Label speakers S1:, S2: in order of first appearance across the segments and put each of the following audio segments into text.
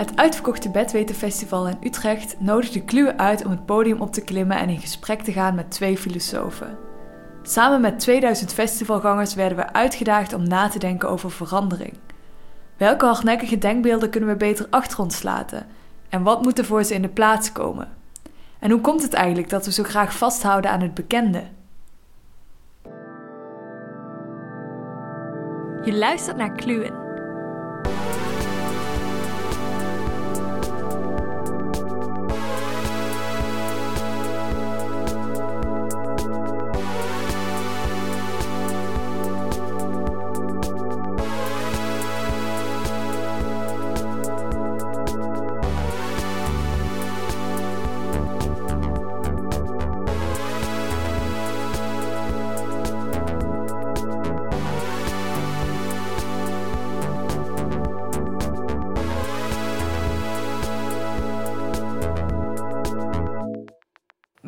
S1: Het uitverkochte Bedwetenfestival in Utrecht nodigde Kluwe uit om het podium op te klimmen en in gesprek te gaan met twee filosofen. Samen met 2000 festivalgangers werden we uitgedaagd om na te denken over verandering. Welke hardnekkige denkbeelden kunnen we beter achter ons laten? En wat moet er voor ze in de plaats komen? En hoe komt het eigenlijk dat we zo graag vasthouden aan het bekende? Je luistert naar Kluwen.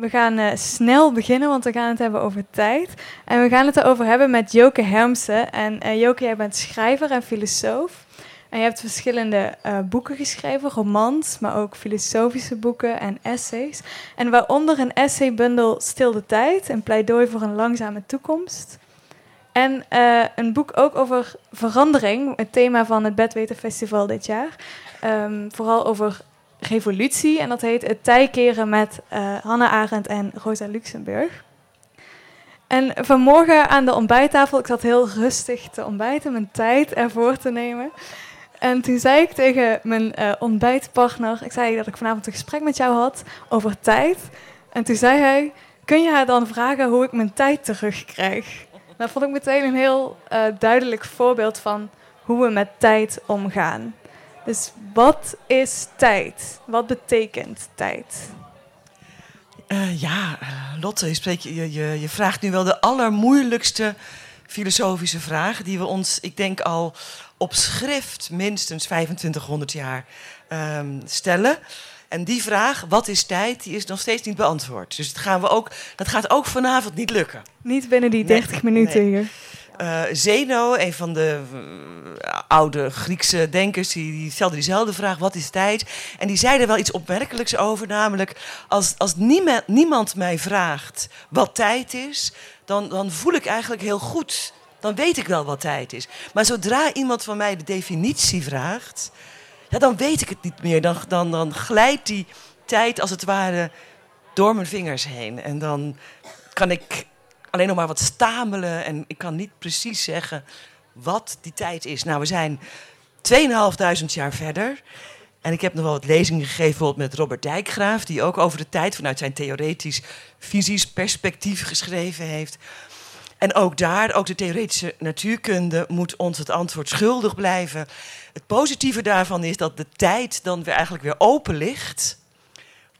S1: We gaan uh, snel beginnen, want we gaan het hebben over tijd. En we gaan het erover hebben met Joke Hermsen. En uh, Joke, jij bent schrijver en filosoof. En je hebt verschillende uh, boeken geschreven, romans, maar ook filosofische boeken en essays. En waaronder een essaybundel Stil de Tijd, een pleidooi voor een langzame toekomst. En een boek ook over verandering, het thema van het Bedweten Festival dit jaar. Um, vooral over revolutie. En dat heet Het tijkeren met uh, Hannah Arendt en Rosa Luxemburg. En vanmorgen aan de ontbijttafel, ik zat heel rustig te ontbijten, mijn tijd ervoor te nemen. En toen zei ik tegen mijn uh, ontbijtpartner, ik zei dat ik vanavond een gesprek met jou had over tijd. En toen zei hij, kun je haar dan vragen hoe ik mijn tijd terugkrijg? Dat vond ik meteen een heel uh, duidelijk voorbeeld van hoe we met tijd omgaan. Dus wat is tijd? Wat betekent tijd?
S2: Uh, ja, uh, Lotte, je, spreekt, je, je, je, vraagt nu wel de allermoeilijkste filosofische vraag... die we ons, ik denk al op schrift minstens 2500 jaar um, stellen. En die vraag, wat is tijd, die is nog steeds niet beantwoord. Dus dat, gaan we ook, dat gaat ook vanavond niet lukken.
S1: Niet binnen die 30 nee, minuten nee. hier.
S2: Uh, Zeno, een van de uh, oude Griekse denkers, die, die, stelde diezelfde vraag: wat is tijd? En die zei er wel iets opmerkelijks over, namelijk als, als niemand, niemand mij vraagt wat tijd is, dan, dan voel ik eigenlijk heel goed. Dan weet ik wel wat tijd is. Maar zodra iemand van mij de definitie vraagt, ja, dan weet ik het niet meer. Dan, dan, dan glijdt die tijd als het ware door mijn vingers heen. En dan kan ik alleen nog maar wat stamelen en ik kan niet precies zeggen wat die tijd is. Nou, we zijn 2.500 jaar verder. En ik heb nog wel wat lezingen gegeven, bijvoorbeeld met Robert Dijkgraaf, die ook over de tijd vanuit zijn theoretisch visies perspectief geschreven heeft. En ook daar, ook de theoretische natuurkunde, moet ons het antwoord schuldig blijven. Het positieve daarvan is dat de tijd dan weer eigenlijk weer open ligt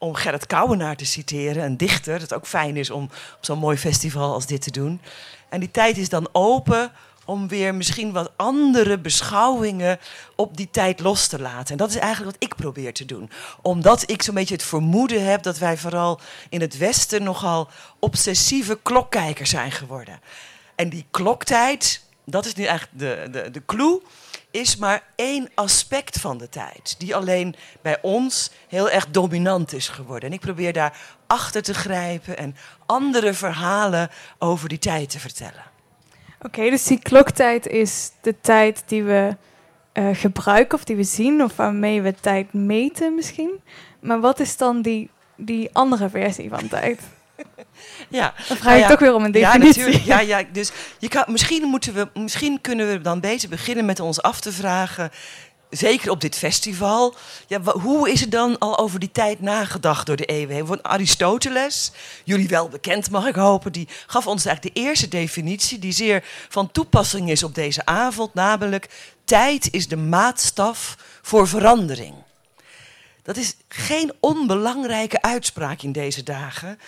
S2: om Gerrit Kouwenaar te citeren, een dichter, dat ook fijn is om op zo'n mooi festival als dit te doen. En die tijd is dan open om weer misschien wat andere beschouwingen op die tijd los te laten. En dat is eigenlijk wat ik probeer te doen. Omdat ik zo'n beetje het vermoeden heb dat wij vooral in het Westen nogal obsessieve klokkijkers zijn geworden. En die kloktijd, dat is nu eigenlijk de, de, de clue is maar één aspect van de tijd. Die alleen bij ons heel erg dominant is geworden. En ik probeer daar achter te grijpen en andere verhalen over die tijd te vertellen.
S1: Oké, dus die kloktijd is de tijd die we uh, gebruiken of die we zien of waarmee we tijd meten misschien. Maar wat is dan die, die andere versie van tijd?
S2: Ja.
S1: Dan vraag ik nou ja, toch weer om een definitie.
S2: Ja, natuurlijk. Ja, ja, dus je kan, misschien, moeten we, misschien kunnen we dan beter beginnen met ons af te vragen zeker op dit festival. Ja, hoe is er dan al over die tijd nagedacht door de eeuwen? Van Aristoteles, jullie wel bekend mag ik hopen, die gaf ons eigenlijk de eerste definitie die zeer van toepassing is op deze avond, namelijk tijd is de maatstaf voor verandering. Dat is geen onbelangrijke uitspraak in deze dagen.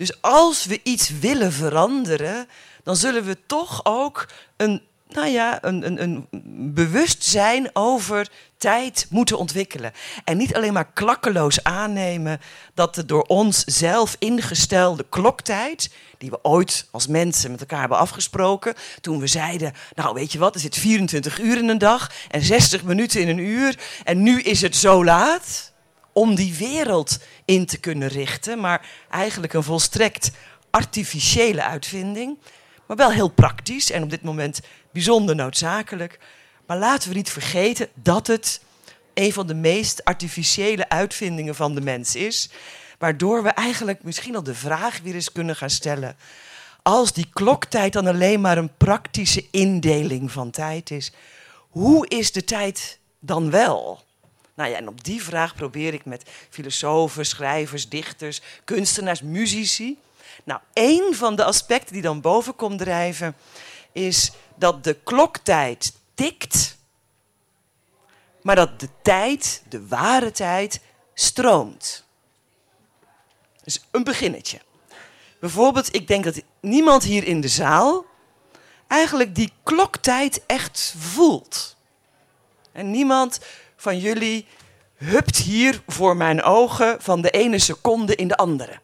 S2: Dus als we iets willen veranderen, dan zullen we toch ook een nou ja, een, een, een bewustzijn over tijd moeten ontwikkelen. En niet alleen maar klakkeloos aannemen dat de door ons zelf ingestelde kloktijd, die we ooit als mensen met elkaar hebben afgesproken, toen we zeiden, nou weet je wat, er zit 24 uur in een dag en 60 minuten in een uur en nu is het zo laat om die wereld in te kunnen richten, maar eigenlijk een volstrekt artificiële uitvinding, maar wel heel praktisch en op dit moment bijzonder noodzakelijk. Maar laten we niet vergeten dat het een van de meest artificiële uitvindingen van de mens is. Waardoor we eigenlijk misschien al de vraag weer eens kunnen gaan stellen. Als die kloktijd dan alleen maar een praktische indeling van tijd is, hoe is de tijd dan wel? Nou ja, en op die vraag probeer ik met filosofen, schrijvers, dichters, kunstenaars, muzici. Nou, één van de aspecten die dan boven komt drijven, is dat de kloktijd tikt, maar dat de tijd, de ware tijd, stroomt. Dus een beginnetje. Bijvoorbeeld, ik denk dat niemand hier in de zaal eigenlijk die kloktijd echt voelt. En niemand van jullie hupt hier voor mijn ogen van de ene seconde in de andere.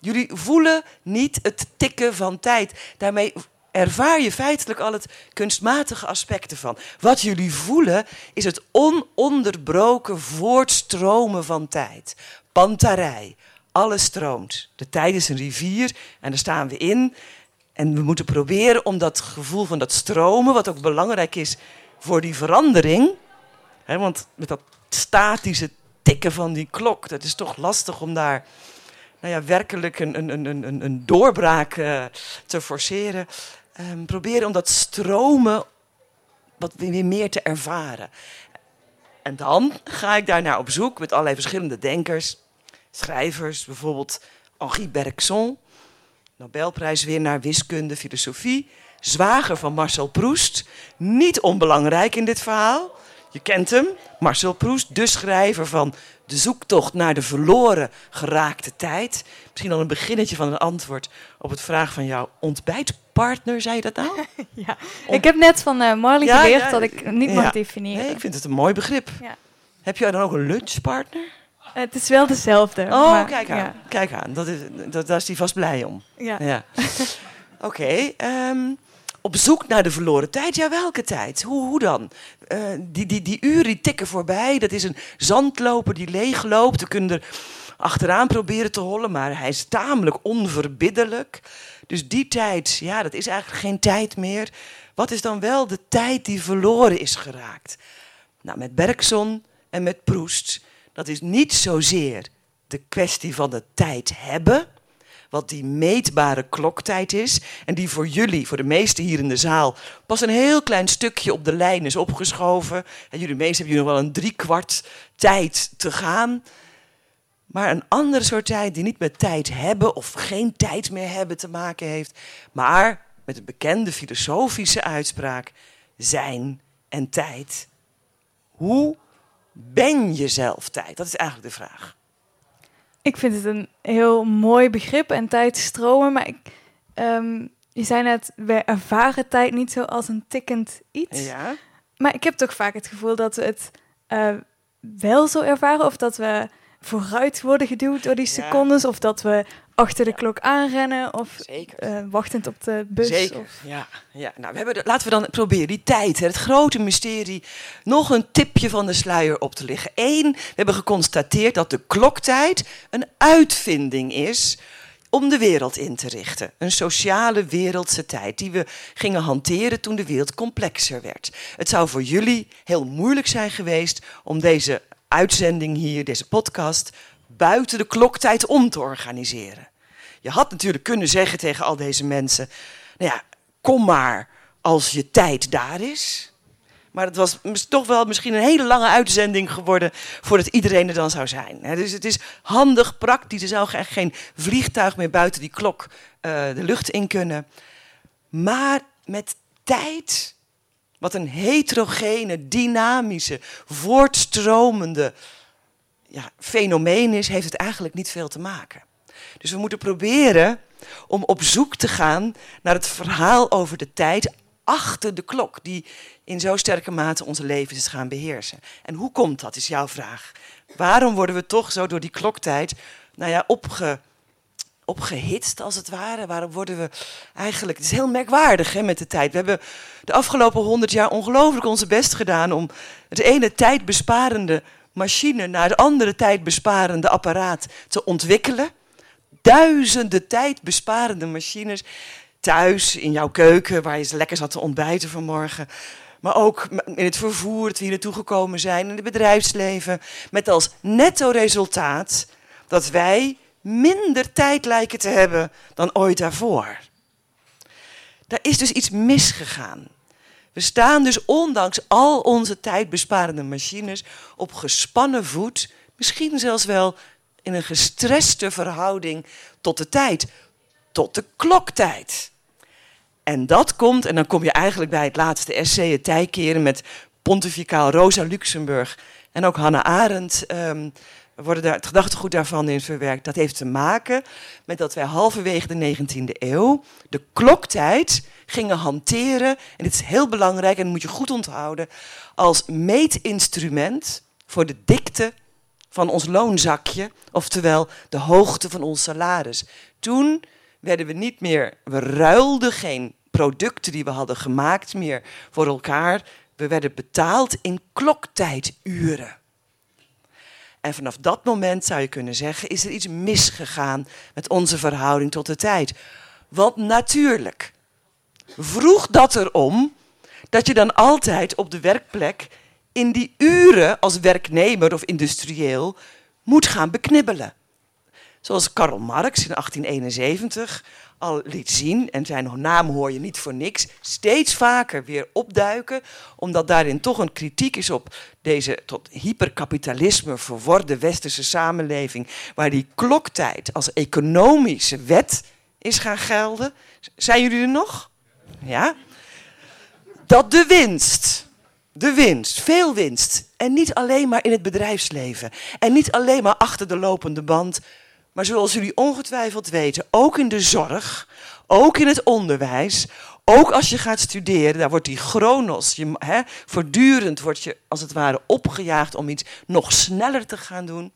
S2: Jullie voelen niet het tikken van tijd. Daarmee ervaar je feitelijk al het kunstmatige aspect ervan. Wat jullie voelen is het ononderbroken voortstromen van tijd. Pantarij. Alles stroomt. De tijd is een rivier en daar staan we in. En we moeten proberen om dat gevoel van dat stromen, wat ook belangrijk is voor die verandering. Want met dat statische tikken van die klok, dat is toch lastig om daar nou ja, werkelijk een, een, een, een, een doorbraak uh, te forceren um, proberen om dat stromen wat weer meer te ervaren. En dan ga ik daarnaar op zoek met allerlei verschillende denkers, schrijvers, bijvoorbeeld Henri Bergson, Nobelprijswinnaar wiskunde, filosofie, zwager van Marcel Proust, niet onbelangrijk in dit verhaal. Je kent hem, Marcel Proust, de schrijver van De zoektocht naar de verloren geraakte tijd. Misschien al een beginnetje van een antwoord op het vraag van jouw ontbijtpartner, zei je dat nou?
S1: ja, ik heb net van uh, Marley geleerd dat ik niet mag definiëren.
S2: Nee, ik vind het een mooi begrip. Heb jij dan ook een lunchpartner?
S1: het is wel dezelfde.
S2: Oh, maar, kijk aan. Kijk aan. Dat is, dat, daar is hij vast blij om.
S1: Ja.
S2: ja. Oké. Ehm, op zoek naar de verloren tijd. Ja, welke tijd? Hoe, hoe dan? Uh, die, die, die uren die tikken voorbij. Dat is een zandloper die leegloopt. We kunnen er achteraan proberen te hollen, maar hij is tamelijk onverbiddelijk. Dus die tijd, ja, dat is eigenlijk geen tijd meer. Wat is dan wel de tijd die verloren is geraakt? Nou, met Bergson en met Proust, dat is niet zozeer de kwestie van de tijd hebben, wat die meetbare kloktijd is. En die voor jullie, voor de meesten hier in de zaal, pas een heel klein stukje op de lijn is opgeschoven. En jullie meesten hebben nog wel een driekwart tijd te gaan. Maar een andere soort tijd die niet met tijd hebben of geen tijd meer hebben te maken heeft, maar met een bekende filosofische uitspraak: zijn en tijd. Hoe ben je zelf tijd? Dat is eigenlijk de vraag.
S1: Ik vind het een heel mooi begrip en tijd stromen, maar ik, um, je zei net, we ervaren tijd niet zo als een tikkend iets.
S2: Ja.
S1: Maar ik heb toch vaak het gevoel dat we het uh, wel zo ervaren of dat we vooruit worden geduwd door die secondes. Of dat we achter de klok aanrennen. Of uh, wachtend op de bus.
S2: Zeker, of... ja. ja. Nou, we hebben laten we dan proberen die tijd, hè, het grote mysterie, nog een tipje van de sluier op te liggen. Eén, we hebben geconstateerd dat de kloktijd een uitvinding is om de wereld in te richten. Een sociale wereldse tijd die we gingen hanteren toen de wereld complexer werd. Het zou voor jullie heel moeilijk zijn geweest om deze uitzending hier, deze podcast, buiten de kloktijd om te organiseren. Je had natuurlijk kunnen zeggen tegen al deze mensen: Nou ja, kom maar als je tijd daar is. Maar het was toch wel misschien een hele lange uitzending geworden voordat iedereen er dan zou zijn. Dus het is handig, praktisch. Er zou geen vliegtuig meer buiten die klok uh, de lucht in kunnen. Maar met tijd wat een heterogene, dynamische, voortstromende ja, fenomeen is, heeft het eigenlijk niet veel te maken. Dus we moeten proberen om op zoek te gaan naar het verhaal over de tijd achter de klok, die in zo sterke mate onze levens gaan beheersen. En hoe komt dat, is jouw vraag. Waarom worden we toch zo door die kloktijd nou ja, opge, opgehitst, als het ware? Waarom worden we eigenlijk... Het is heel merkwaardig hè, met de tijd. We hebben de afgelopen honderd jaar ongelooflijk onze best gedaan... om het ene tijdbesparende machine naar het andere tijdbesparende apparaat te ontwikkelen. Duizenden tijdbesparende machines thuis, in jouw keuken, waar je lekker zat te ontbijten vanmorgen. Maar ook in het vervoer, dat hier naartoe gekomen zijn, in het bedrijfsleven. Met als netto resultaat dat wij minder tijd lijken te hebben dan ooit daarvoor. Daar is dus iets misgegaan. We staan dus ondanks al onze tijdbesparende machines op gespannen voet, misschien zelfs wel in een gestreste verhouding tot de tijd, tot de kloktijd. En dat komt, en dan kom je eigenlijk bij het laatste essay, het tijkeren met pontificaal Rosa Luxemburg en ook Hannah Arendt. Um, worden daar, het gedachtegoed daarvan in verwerkt. Dat heeft te maken met dat wij halverwege de 19e eeuw de kloktijd gingen hanteren. En dit is heel belangrijk en dat moet je goed onthouden. Als meetinstrument voor de dikte van ons loonzakje. Oftewel de hoogte van ons salaris. Toen werden we niet meer, we ruilden geen producten die we hadden gemaakt meer voor elkaar. We werden betaald in kloktijduren. En vanaf dat moment zou je kunnen zeggen, is er iets misgegaan met onze verhouding tot de tijd. Want natuurlijk vroeg dat erom dat je dan altijd op de werkplek in die uren als werknemer of industrieel moet gaan beknibbelen. Zoals Karl Marx in 1871 al liet zien, en zijn naam hoor je niet voor niks, steeds vaker weer opduiken, omdat daarin toch een kritiek is op deze tot hyperkapitalisme verworde westerse samenleving, waar die kloktijd als economische wet is gaan gelden. Zijn jullie er nog? Ja? Dat de winst, de winst, veel winst, en niet alleen maar in het bedrijfsleven, en niet alleen maar achter de lopende band, maar zoals jullie ongetwijfeld weten, ook in de zorg, ook in het onderwijs, ook als je gaat studeren, daar wordt die chronos, je, hè, voortdurend word je als het ware opgejaagd om iets nog sneller te gaan doen.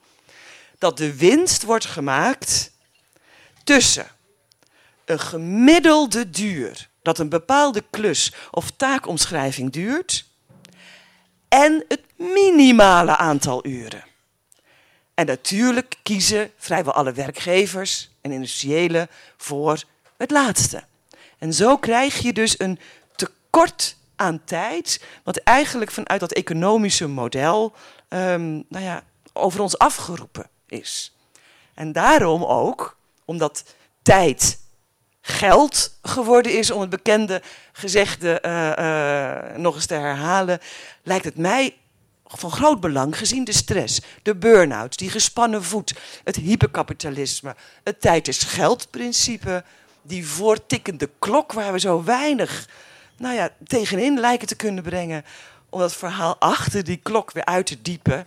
S2: Dat de winst wordt gemaakt tussen een gemiddelde duur, dat een bepaalde klus of taakomschrijving duurt, en het minimale aantal uren. En natuurlijk kiezen vrijwel alle werkgevers en industriëlen voor het laatste. En zo krijg je dus een tekort aan tijd, wat eigenlijk vanuit dat economische model um, nou ja, over ons afgeroepen is. En daarom ook, omdat tijd geld geworden is, om het bekende gezegde uh, uh, nog eens te herhalen, lijkt het mij van groot belang gezien de stress, de burn-out, die gespannen voet, het hyperkapitalisme, het tijd is geldprincipe, die voortikkende klok waar we zo weinig nou ja, tegenin lijken te kunnen brengen om dat verhaal achter die klok weer uit te diepen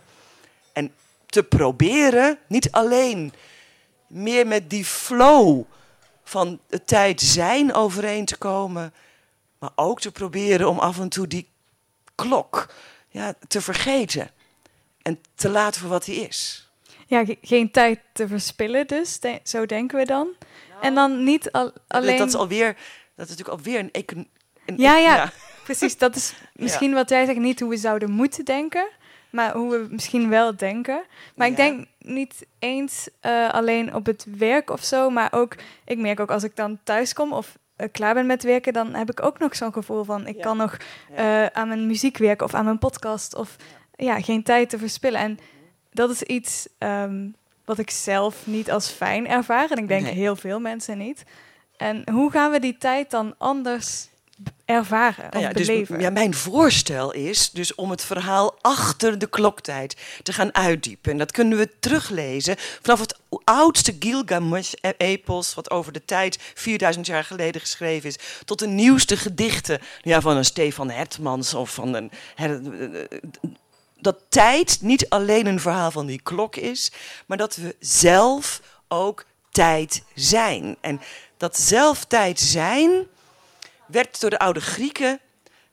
S2: en te proberen niet alleen meer met die flow van de tijd zijn overeen te komen, maar ook te proberen om af en toe die klok ja, te vergeten en te laten voor wat hij is.
S1: Ja, geen tijd te verspillen dus, zo denken we dan. en dan niet al, alleen...
S2: Dat is alweer, dat is natuurlijk alweer een... Econ
S1: ja, ja, ja, precies. Dat is misschien wat jij zegt, niet hoe we zouden moeten denken, maar hoe we misschien wel denken. Maar ik denk niet eens uh, alleen op het werk of zo, maar ook, ik merk ook als ik dan thuis kom of klaar ben met werken, dan heb ik ook nog zo'n gevoel van ik kan nog uh, aan mijn muziek werken of aan mijn podcast of ja, geen tijd te verspillen. En dat is iets um, wat ik zelf niet als fijn ervaar en ik denk nee. heel veel mensen niet. En hoe gaan we die tijd dan anders ervaren
S2: nou ja,
S1: dus beleven.
S2: Ja, mijn voorstel is dus om het verhaal achter de kloktijd te gaan uitdiepen. En dat kunnen we teruglezen vanaf het oudste Gilgamesh-epos, wat over de tijd 4000 jaar geleden geschreven is, tot de nieuwste gedichten ja, van een Stefan Hertmans of van een... Dat tijd niet alleen een verhaal van die klok is, maar dat we zelf ook tijd zijn. En dat zelf tijd zijn werd door de oude Grieken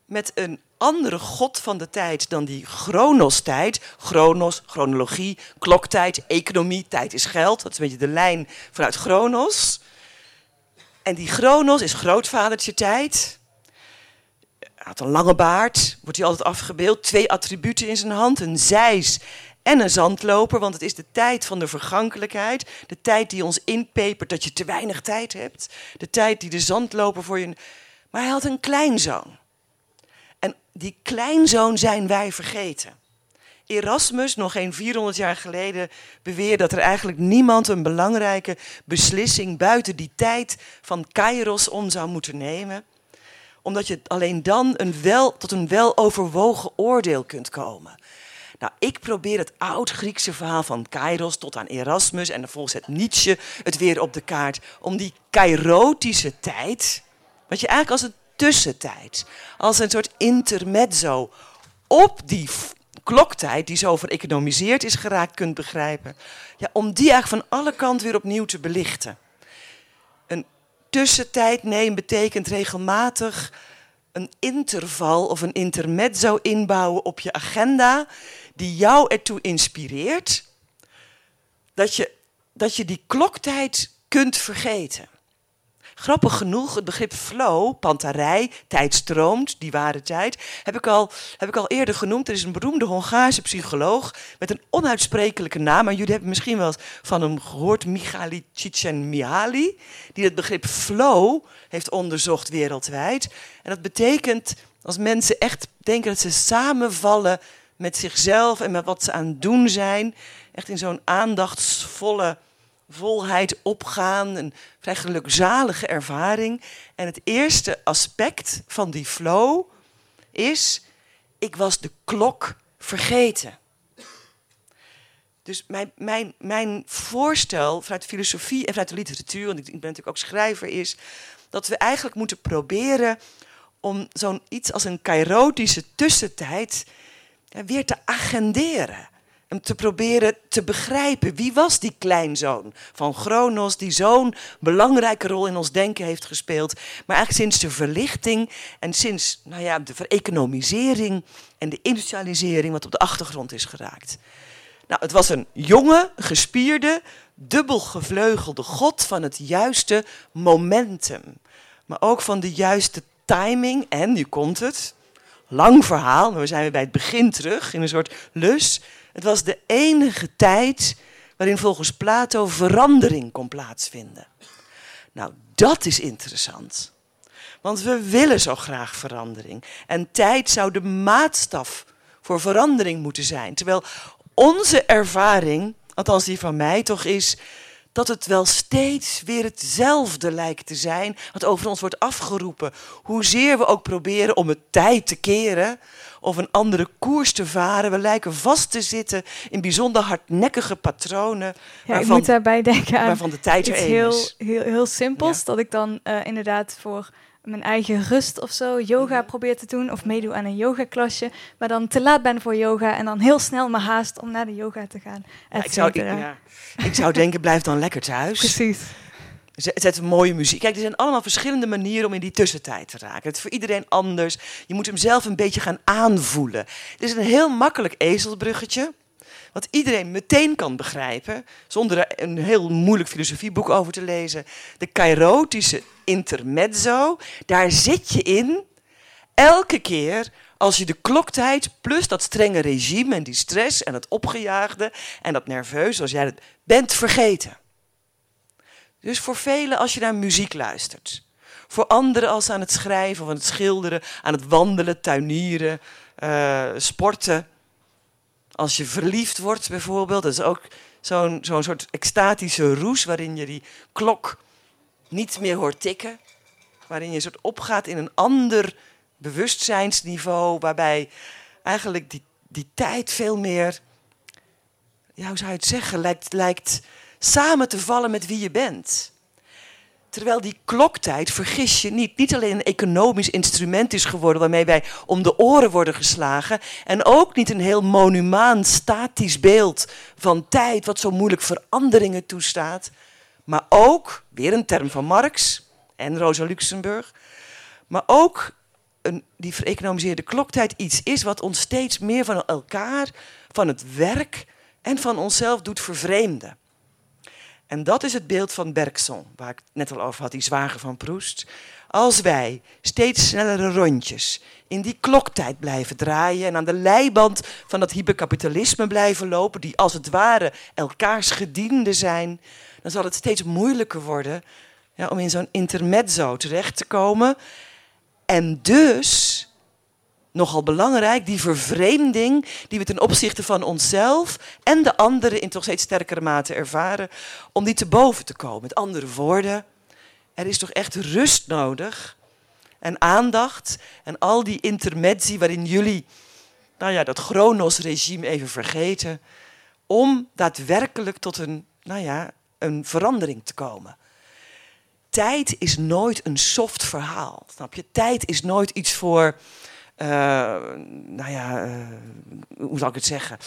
S2: met een andere god van de tijd dan die chronos-tijd. Chronos, chronologie, kloktijd, economie, tijd is geld. Dat is een beetje de lijn vanuit chronos. En die chronos is grootvadertje tijd. Hij had een lange baard, wordt hij altijd afgebeeld. Twee attributen in zijn hand, een zeis en een zandloper. Want het is de tijd van de vergankelijkheid. De tijd die ons inpepert dat je te weinig tijd hebt. De tijd die de zandloper voor je... Maar hij had een kleinzoon. En die kleinzoon zijn wij vergeten. Erasmus, nog geen 400 jaar geleden, beweerde dat er eigenlijk niemand een belangrijke beslissing buiten die tijd van Kairos om zou moeten nemen. Omdat je alleen dan een wel, tot een weloverwogen oordeel kunt komen. Nou, ik probeer het oud-Griekse verhaal van Kairos tot aan Erasmus en vervolgens het Nietzsche het weer op de kaart. Om die kairotische tijd, wat je eigenlijk als een tussentijd, als een soort intermezzo op die kloktijd, die zo vereconomiseerd is geraakt, kunt begrijpen. Ja, om die eigenlijk van alle kanten weer opnieuw te belichten. Een tussentijd nemen betekent regelmatig een interval of een intermezzo inbouwen op je agenda, die jou ertoe inspireert dat je, dat je die kloktijd kunt vergeten. Grappig genoeg, het begrip flow, pantarij, tijd stroomt, die ware tijd, heb ik, al, heb ik al eerder genoemd. Er is een beroemde Hongaarse psycholoog met een onuitsprekelijke naam. En jullie hebben misschien wel van hem gehoord, Mihaly Csikszentmihalyi, die het begrip flow heeft onderzocht wereldwijd. En dat betekent, als mensen echt denken dat ze samenvallen met zichzelf en met wat ze aan het doen zijn, echt in zo'n aandachtsvolle volheid opgaan, een vrij gelukzalige ervaring. En het eerste aspect van die flow is, ik was de klok vergeten. Dus mijn, mijn, mijn voorstel vanuit de filosofie en vanuit de literatuur, want ik, ben natuurlijk ook schrijver, is dat we eigenlijk moeten proberen om zo'n iets als een kairotische tussentijd weer te agenderen te proberen te begrijpen wie was die kleinzoon van Chronos die zo'n belangrijke rol in ons denken heeft gespeeld. Maar eigenlijk sinds de verlichting en sinds nou ja, de vereconomisering en de industrialisering wat op de achtergrond is geraakt. Nou, het was een jonge, gespierde, dubbel gevleugelde god van het juiste momentum. Maar ook van de juiste timing. En nu komt het. Lang verhaal, maar we zijn weer bij het begin terug in een soort lus. Het was de enige tijd waarin volgens Plato verandering kon plaatsvinden. Nou, dat is interessant. Want we willen zo graag verandering. En tijd zou de maatstaf voor verandering moeten zijn. Terwijl onze ervaring, althans die van mij toch is, dat het wel steeds weer hetzelfde lijkt te zijn, wat over ons wordt afgeroepen. Hoezeer we ook proberen om het tijd te keren, of een andere koers te varen. We lijken vast te zitten in bijzonder hardnekkige patronen. Ja,
S1: waarvan, ik moet daarbij denken aan
S2: waarvan de tijd er
S1: heel,
S2: is.
S1: Heel, heel simpels, dat ik dan uh, inderdaad voor mijn eigen rust of zo yoga mhm. probeer te doen of meedoen aan een yogaklasje, maar dan te laat ben voor yoga en dan heel snel me haast om naar de yoga te gaan.
S2: Ja, ik, zou, ik, ja. ik zou denken, blijf dan lekker thuis.
S1: Precies.
S2: Zet mooie muziek. Kijk, er zijn allemaal verschillende manieren om in die tussentijd te raken. Het is voor iedereen anders. Je moet hem zelf een beetje gaan aanvoelen. Het is een heel makkelijk ezelsbruggetje. Wat iedereen meteen kan begrijpen, zonder er een heel moeilijk filosofieboek over te lezen. De kairotische intermezzo, daar zit je in elke keer als je de kloktijd plus dat strenge regime en die stress en het opgejaagde en dat nerveus, als jij het bent vergeten. Dus voor velen als je naar muziek luistert. Voor anderen als aan het schrijven of aan het schilderen, aan het wandelen, tuinieren, uh, sporten. Als je verliefd wordt bijvoorbeeld, dat is ook zo'n zo'n soort extatische roes waarin je die klok niet meer hoort tikken. Waarin je soort opgaat in een ander bewustzijnsniveau, waarbij eigenlijk die, die tijd veel meer, ja, hoe zou je het zeggen, lijkt, lijkt samen te vallen met wie je bent. Terwijl die kloktijd, vergis je niet, niet alleen een economisch instrument is geworden waarmee wij om de oren worden geslagen. En ook niet een heel monumaan, statisch beeld van tijd wat zo moeilijk veranderingen toestaat. Maar ook, weer een term van Marx en Rosa Luxemburg, Maar ook een, die vereconomiseerde kloktijd iets is wat ons steeds meer van elkaar, van het werk en van onszelf doet vervreemden. En dat is het beeld van Bergson, waar ik het net al over had, die zwager van Proest. Als wij steeds snellere rondjes in die kloktijd blijven draaien en aan de leiband van dat hyperkapitalisme blijven lopen, die als het ware elkaars gedienden zijn, dan zal het steeds moeilijker worden ja, om in zo'n intermezzo terecht te komen. En dus, nogal belangrijk, die vervreemding die we ten opzichte van onszelf en de anderen in toch steeds sterkere mate ervaren, om die te boven te komen. Met andere woorden, er is toch echt rust nodig en aandacht en al die intermezzi waarin jullie nou ja, dat Chronos-regime even vergeten, om daadwerkelijk tot een, nou ja, een verandering te komen. Tijd is nooit een soft verhaal, snap je? Tijd is nooit iets voor, uh, nou ja, uh, hoe zal ik het zeggen?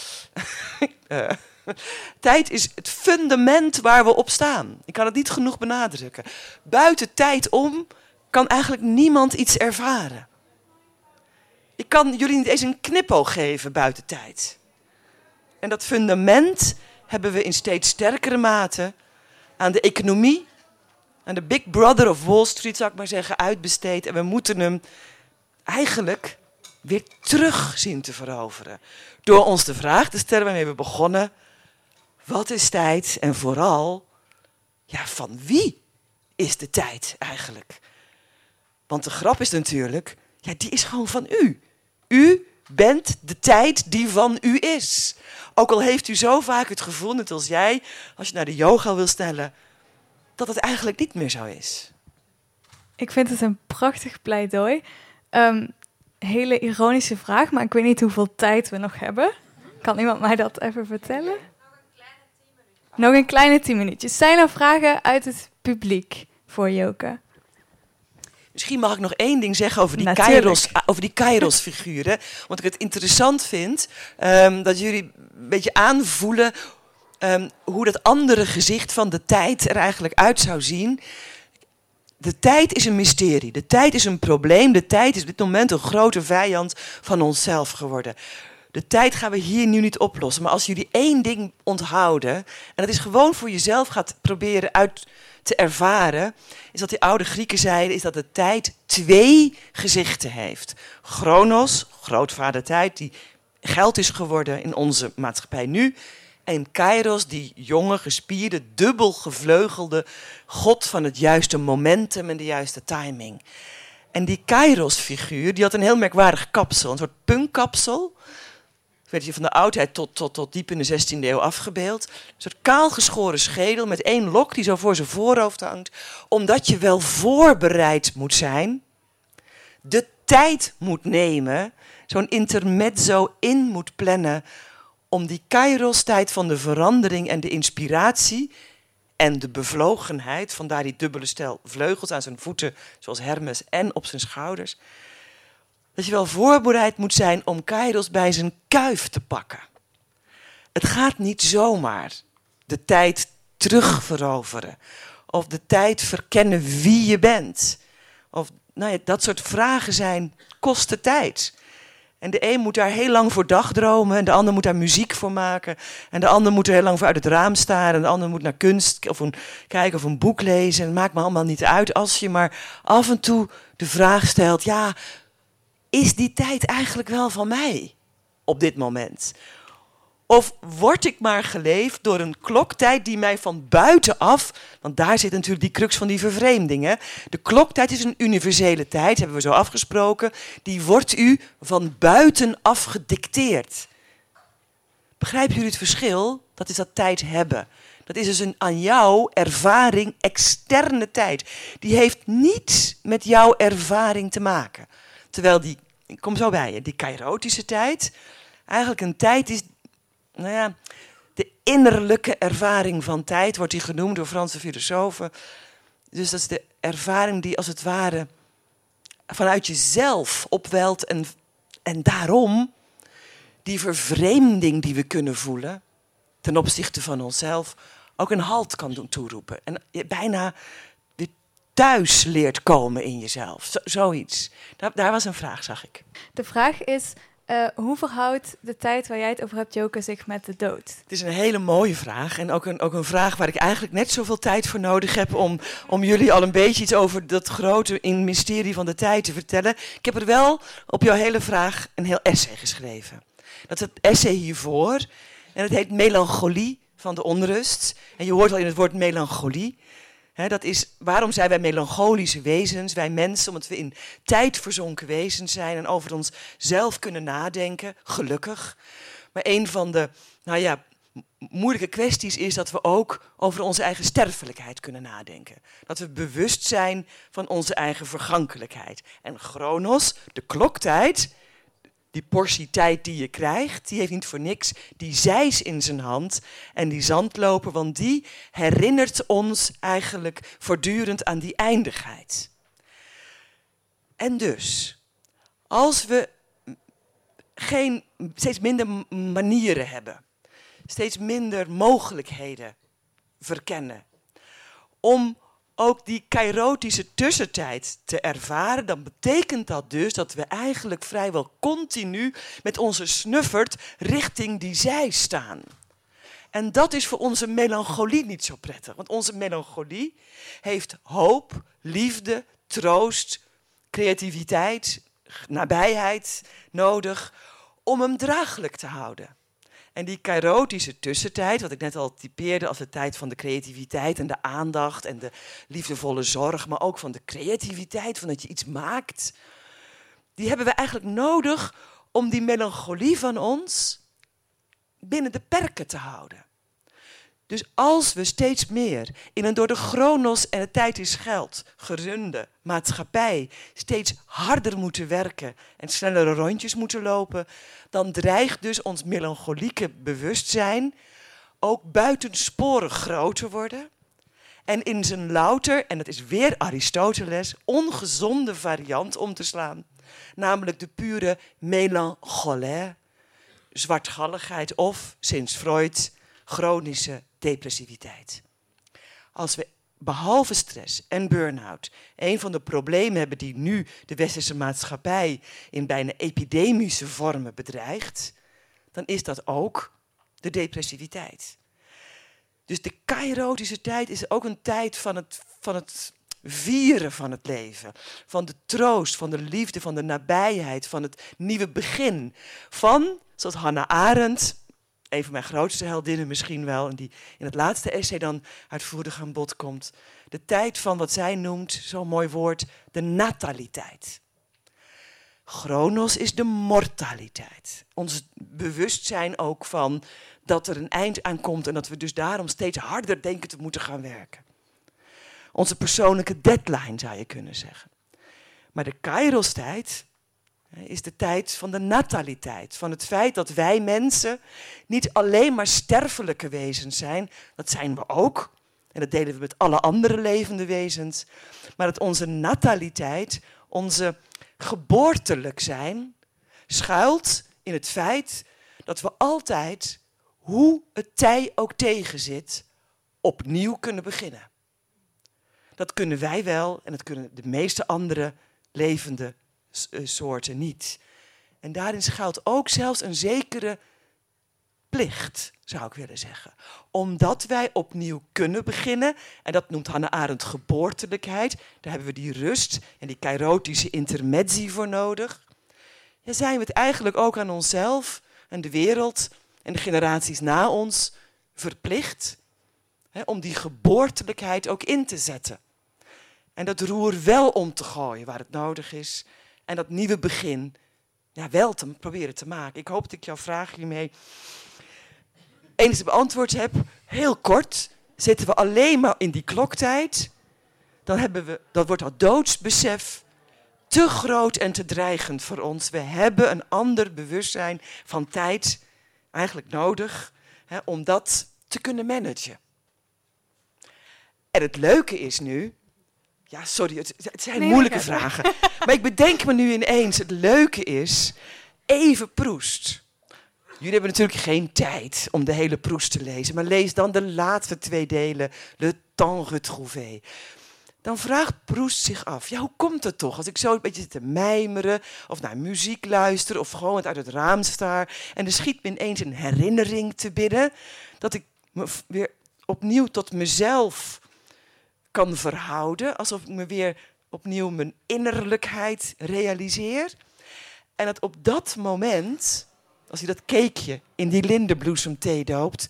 S2: uh, Tijd is het fundament waar we op staan. Ik kan het niet genoeg benadrukken. Buiten tijd om kan eigenlijk niemand iets ervaren. Ik kan jullie niet eens een knipoog geven buiten tijd. En dat fundament hebben we in steeds sterkere mate aan de economie, aan de big brother of Wall Street, zou ik maar zeggen, uitbesteed. En we moeten hem eigenlijk weer terug zien te veroveren. Door ons de vraag te stellen waarmee we begonnen wat is tijd en vooral, ja, van wie is de tijd eigenlijk? Want de grap is natuurlijk, ja, die is gewoon van u. U bent de tijd die van u is. Ook al heeft u zo vaak het gevoel, net als jij, als je naar de yoga wil stellen, dat het eigenlijk niet meer zo is.
S1: Ik vind het een prachtig pleidooi. Um, hele ironische vraag, maar ik weet niet hoeveel tijd we nog hebben. Kan iemand mij dat even vertellen? Nog een kleine tien minuutjes. Zijn er vragen uit het publiek voor Joke?
S2: Misschien mag ik nog één ding zeggen over die, Kairos, over die Kairos-figuren. Want ik het interessant vind um, dat jullie een beetje aanvoelen um, hoe dat andere gezicht van de tijd er eigenlijk uit zou zien. De tijd is een mysterie. De tijd is een probleem. De tijd is op dit moment een grote vijand van onszelf geworden. De tijd gaan we hier nu niet oplossen. Maar als jullie één ding onthouden, en dat is gewoon voor jezelf gaat proberen uit te ervaren, is dat die oude Grieken zeiden, is dat de tijd twee gezichten heeft. Chronos, grootvader tijd, die geld is geworden in onze maatschappij nu. En Kairos, die jonge, gespierde, dubbel gevleugelde god van het juiste momentum en de juiste timing. En die Kairos-figuur, die had een heel merkwaardig kapsel, een soort punkkapsel werd je van de oudheid tot, tot, tot diep in de 16e eeuw afgebeeld. Een soort kaalgeschoren schedel met één lok die zo voor zijn voorhoofd hangt. Omdat je wel voorbereid moet zijn, de tijd moet nemen, zo'n intermezzo in moet plannen om die kairos-tijd van de verandering en de inspiratie en de bevlogenheid, vandaar die dubbele stel vleugels aan zijn voeten, zoals Hermes, en op zijn schouders, dat je wel voorbereid moet zijn om Kairos bij zijn kuif te pakken. Het gaat niet zomaar de tijd terugveroveren. Of de tijd verkennen wie je bent. Of nou ja, dat soort vragen zijn, kosten tijd. En de een moet daar heel lang voor dagdromen, en de ander moet daar muziek voor maken. En de ander moet er heel lang voor uit het raam staren, en de ander moet naar kunst of een, kijken of een boek lezen. Het maakt me allemaal niet uit als je maar af en toe de vraag stelt: ja, is die tijd eigenlijk wel van mij op dit moment? Of word ik maar geleefd door een kloktijd die mij van buitenaf, want daar zit natuurlijk die crux van die vervreemdingen. De kloktijd is een universele tijd, hebben we zo afgesproken. Die wordt u van buitenaf gedicteerd. Begrijpen jullie het verschil? Dat is dat tijd hebben. Dat is dus een aan jouw ervaring externe tijd. Die heeft niets met jouw ervaring te maken. Terwijl die, ik kom zo bij je, die kairotische tijd eigenlijk een tijd is, nou ja, de innerlijke ervaring van tijd wordt die genoemd door Franse filosofen. Dus dat is de ervaring die als het ware vanuit jezelf opwelt en, en daarom die vervreemding die we kunnen voelen ten opzichte van onszelf ook een halt kan doen toeroepen. En bijna thuis leert komen in jezelf. zoiets. Daar was een vraag, zag ik.
S1: De vraag is, uh, hoe verhoudt de tijd waar jij het over hebt, Joke, zich met de dood?
S2: Het is een hele mooie vraag. En ook een, ook een vraag waar ik eigenlijk net zoveel tijd voor nodig heb om, om jullie al een beetje iets over dat grote in mysterie van de tijd te vertellen. Ik heb er wel op jouw hele vraag een heel essay geschreven. Dat is het essay hiervoor. En het heet Melancholie van de onrust. En je hoort al in het woord melancholie dat is, waarom zijn wij melancholische wezens, wij mensen, omdat we in tijd verzonken wezens zijn en over onszelf kunnen nadenken, gelukkig. Maar een van de nou ja, moeilijke kwesties is dat we ook over onze eigen sterfelijkheid kunnen nadenken. Dat we bewust zijn van onze eigen vergankelijkheid. En chronos, de kloktijd, die portie tijd die je krijgt, die heeft niet voor niks die zeis in zijn hand en die zandloper, want die herinnert ons eigenlijk voortdurend aan die eindigheid. En dus, als we geen, steeds minder manieren hebben, steeds minder mogelijkheden verkennen om ook die kairotische tussentijd te ervaren, dan betekent dat dus dat we eigenlijk vrijwel continu met onze snuffert richting die zij staan. En dat is voor onze melancholie niet zo prettig, want onze melancholie heeft hoop, liefde, troost, creativiteit, nabijheid nodig om hem draaglijk te houden. En die kairotische tussentijd, wat ik net al typeerde als de tijd van de creativiteit en de aandacht en de liefdevolle zorg, maar ook van de creativiteit, van dat je iets maakt, die hebben we eigenlijk nodig om die melancholie van ons binnen de perken te houden. Dus als we steeds meer in een door de chronos en de tijd is geld gerunde maatschappij steeds harder moeten werken en snellere rondjes moeten lopen, dan dreigt dus ons melancholieke bewustzijn ook buitensporig groot te worden. En in zijn louter, en dat is weer Aristoteles, ongezonde variant om te slaan. Namelijk de pure melancholie, zwartgalligheid of, sinds Freud, chronische depressiviteit. Als we behalve stress en burn-out een van de problemen hebben die nu de westerse maatschappij in bijna epidemische vormen bedreigt, dan is dat ook de depressiviteit. Dus de kairotische tijd is ook een tijd van het, van het vieren van het leven. Van de troost, van de liefde, van de nabijheid, van het nieuwe begin. Van, zoals Hannah Arendt een van mijn grootste heldinnen misschien wel, en die in het laatste essay dan uitvoerig aan bod komt. De tijd van wat zij noemt, zo'n mooi woord, de nataliteit. Chronos is de mortaliteit. Ons bewustzijn ook van dat er een eind aankomt en dat we dus daarom steeds harder denken te moeten gaan werken. Onze persoonlijke deadline zou je kunnen zeggen. Maar de Kairos-tijd, is de tijd van de nataliteit. Van het feit dat wij mensen niet alleen maar sterfelijke wezens zijn, dat zijn we ook. En dat delen we met alle andere levende wezens. Maar dat onze nataliteit, onze geboortelijk zijn, schuilt in het feit dat we altijd, hoe het tij ook tegenzit, opnieuw kunnen beginnen. Dat kunnen wij wel en dat kunnen de meeste andere levende soorten niet. En daarin schuilt ook zelfs een zekere plicht, zou ik willen zeggen. Omdat wij opnieuw kunnen beginnen, en dat noemt Hannah Arendt geboortelijkheid, daar hebben we die rust en die kairotische intermezzi voor nodig. Ja, zijn we het eigenlijk ook aan onszelf en de wereld en de generaties na ons verplicht hè, om die geboortelijkheid ook in te zetten. En dat roer wel om te gooien waar het nodig is en dat nieuwe begin ja, wel te proberen te maken. Ik hoop dat ik jouw vraag hiermee eens beantwoord heb. Heel kort, zitten we alleen maar in die kloktijd, dan hebben we, dat wordt dat doodsbesef te groot en te dreigend voor ons. We hebben een ander bewustzijn van tijd eigenlijk nodig hè, om dat te kunnen managen. En het leuke is nu ja, sorry, het, zijn moeilijke vragen. maar ik bedenk me nu ineens, het leuke is, even Proest. Jullie hebben natuurlijk geen tijd om de hele Proest te lezen, maar lees dan de laatste twee delen, Le Temps Retrouvé. dan vraagt Proest zich af: ja, hoe komt het toch als ik zo een beetje zit te mijmeren, of naar muziek luister, of gewoon uit het raam staar en er schiet me ineens een herinnering te binnen, dat ik me weer opnieuw tot mezelf kan verhouden, alsof ik me weer opnieuw mijn innerlijkheid realiseer. En dat op dat moment, als hij dat cakeje in die lindenbloesemthee doopt,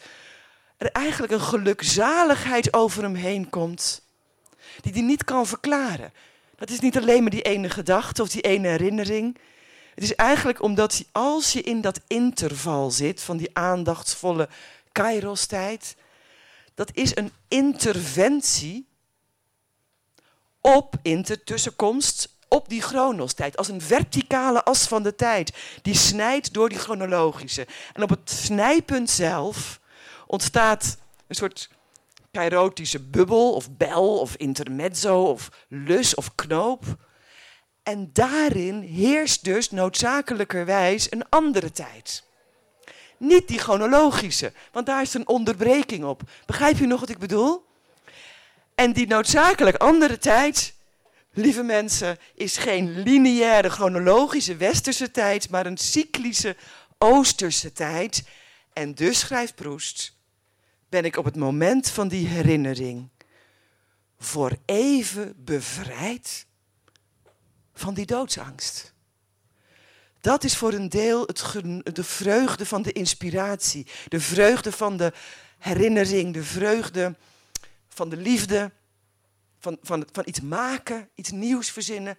S2: er eigenlijk een gelukzaligheid over hem heen komt, die hij niet kan verklaren. Dat is niet alleen maar die ene gedachte of die ene herinnering. Het is eigenlijk omdat als je in dat interval zit van die aandachtsvolle kairos-tijd, dat is een interventie op intertussenkomst op die chronostijd, als een verticale as van de tijd, die snijdt door die chronologische. En op het snijpunt zelf ontstaat een soort kairotische bubbel of bel of intermezzo of lus of knoop. En daarin heerst dus noodzakelijkerwijs een andere tijd. Niet die chronologische, want daar is een onderbreking op. Begrijp je nog wat ik bedoel? En die noodzakelijk andere tijd, lieve mensen, is geen lineaire chronologische westerse tijd, maar een cyclische oosterse tijd. En dus schrijft Proest, ben ik op het moment van die herinnering voor even bevrijd van die doodsangst. Dat is voor een deel het, de vreugde van de inspiratie, de vreugde van de herinnering, de vreugde van de liefde, van, van, van iets maken, iets nieuws verzinnen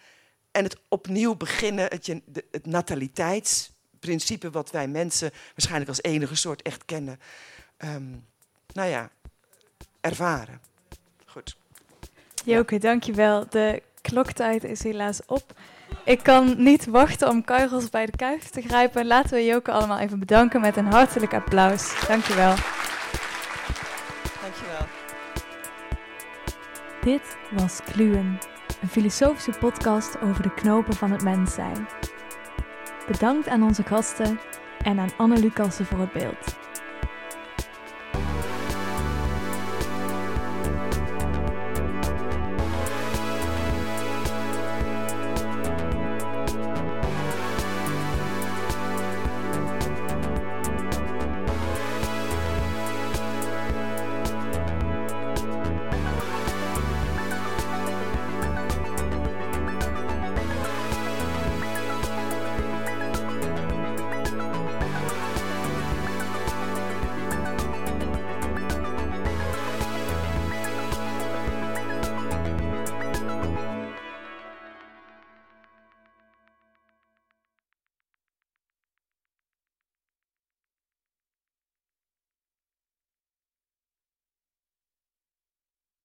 S2: en het opnieuw beginnen, het, het nataliteitsprincipe wat wij mensen waarschijnlijk als enige soort echt kennen. Um, nou ja, ervaren. Goed.
S1: Joke, dankjewel. De kloktijd is helaas op. Ik kan niet wachten om Kairos bij de kuif te grijpen. Laten we Joke allemaal even bedanken met een hartelijk applaus.
S2: Dankjewel.
S1: Dit was Kluwen, een filosofische podcast over de knopen van het mens zijn. Bedankt aan onze gasten en aan Anne Lucassen voor het beeld.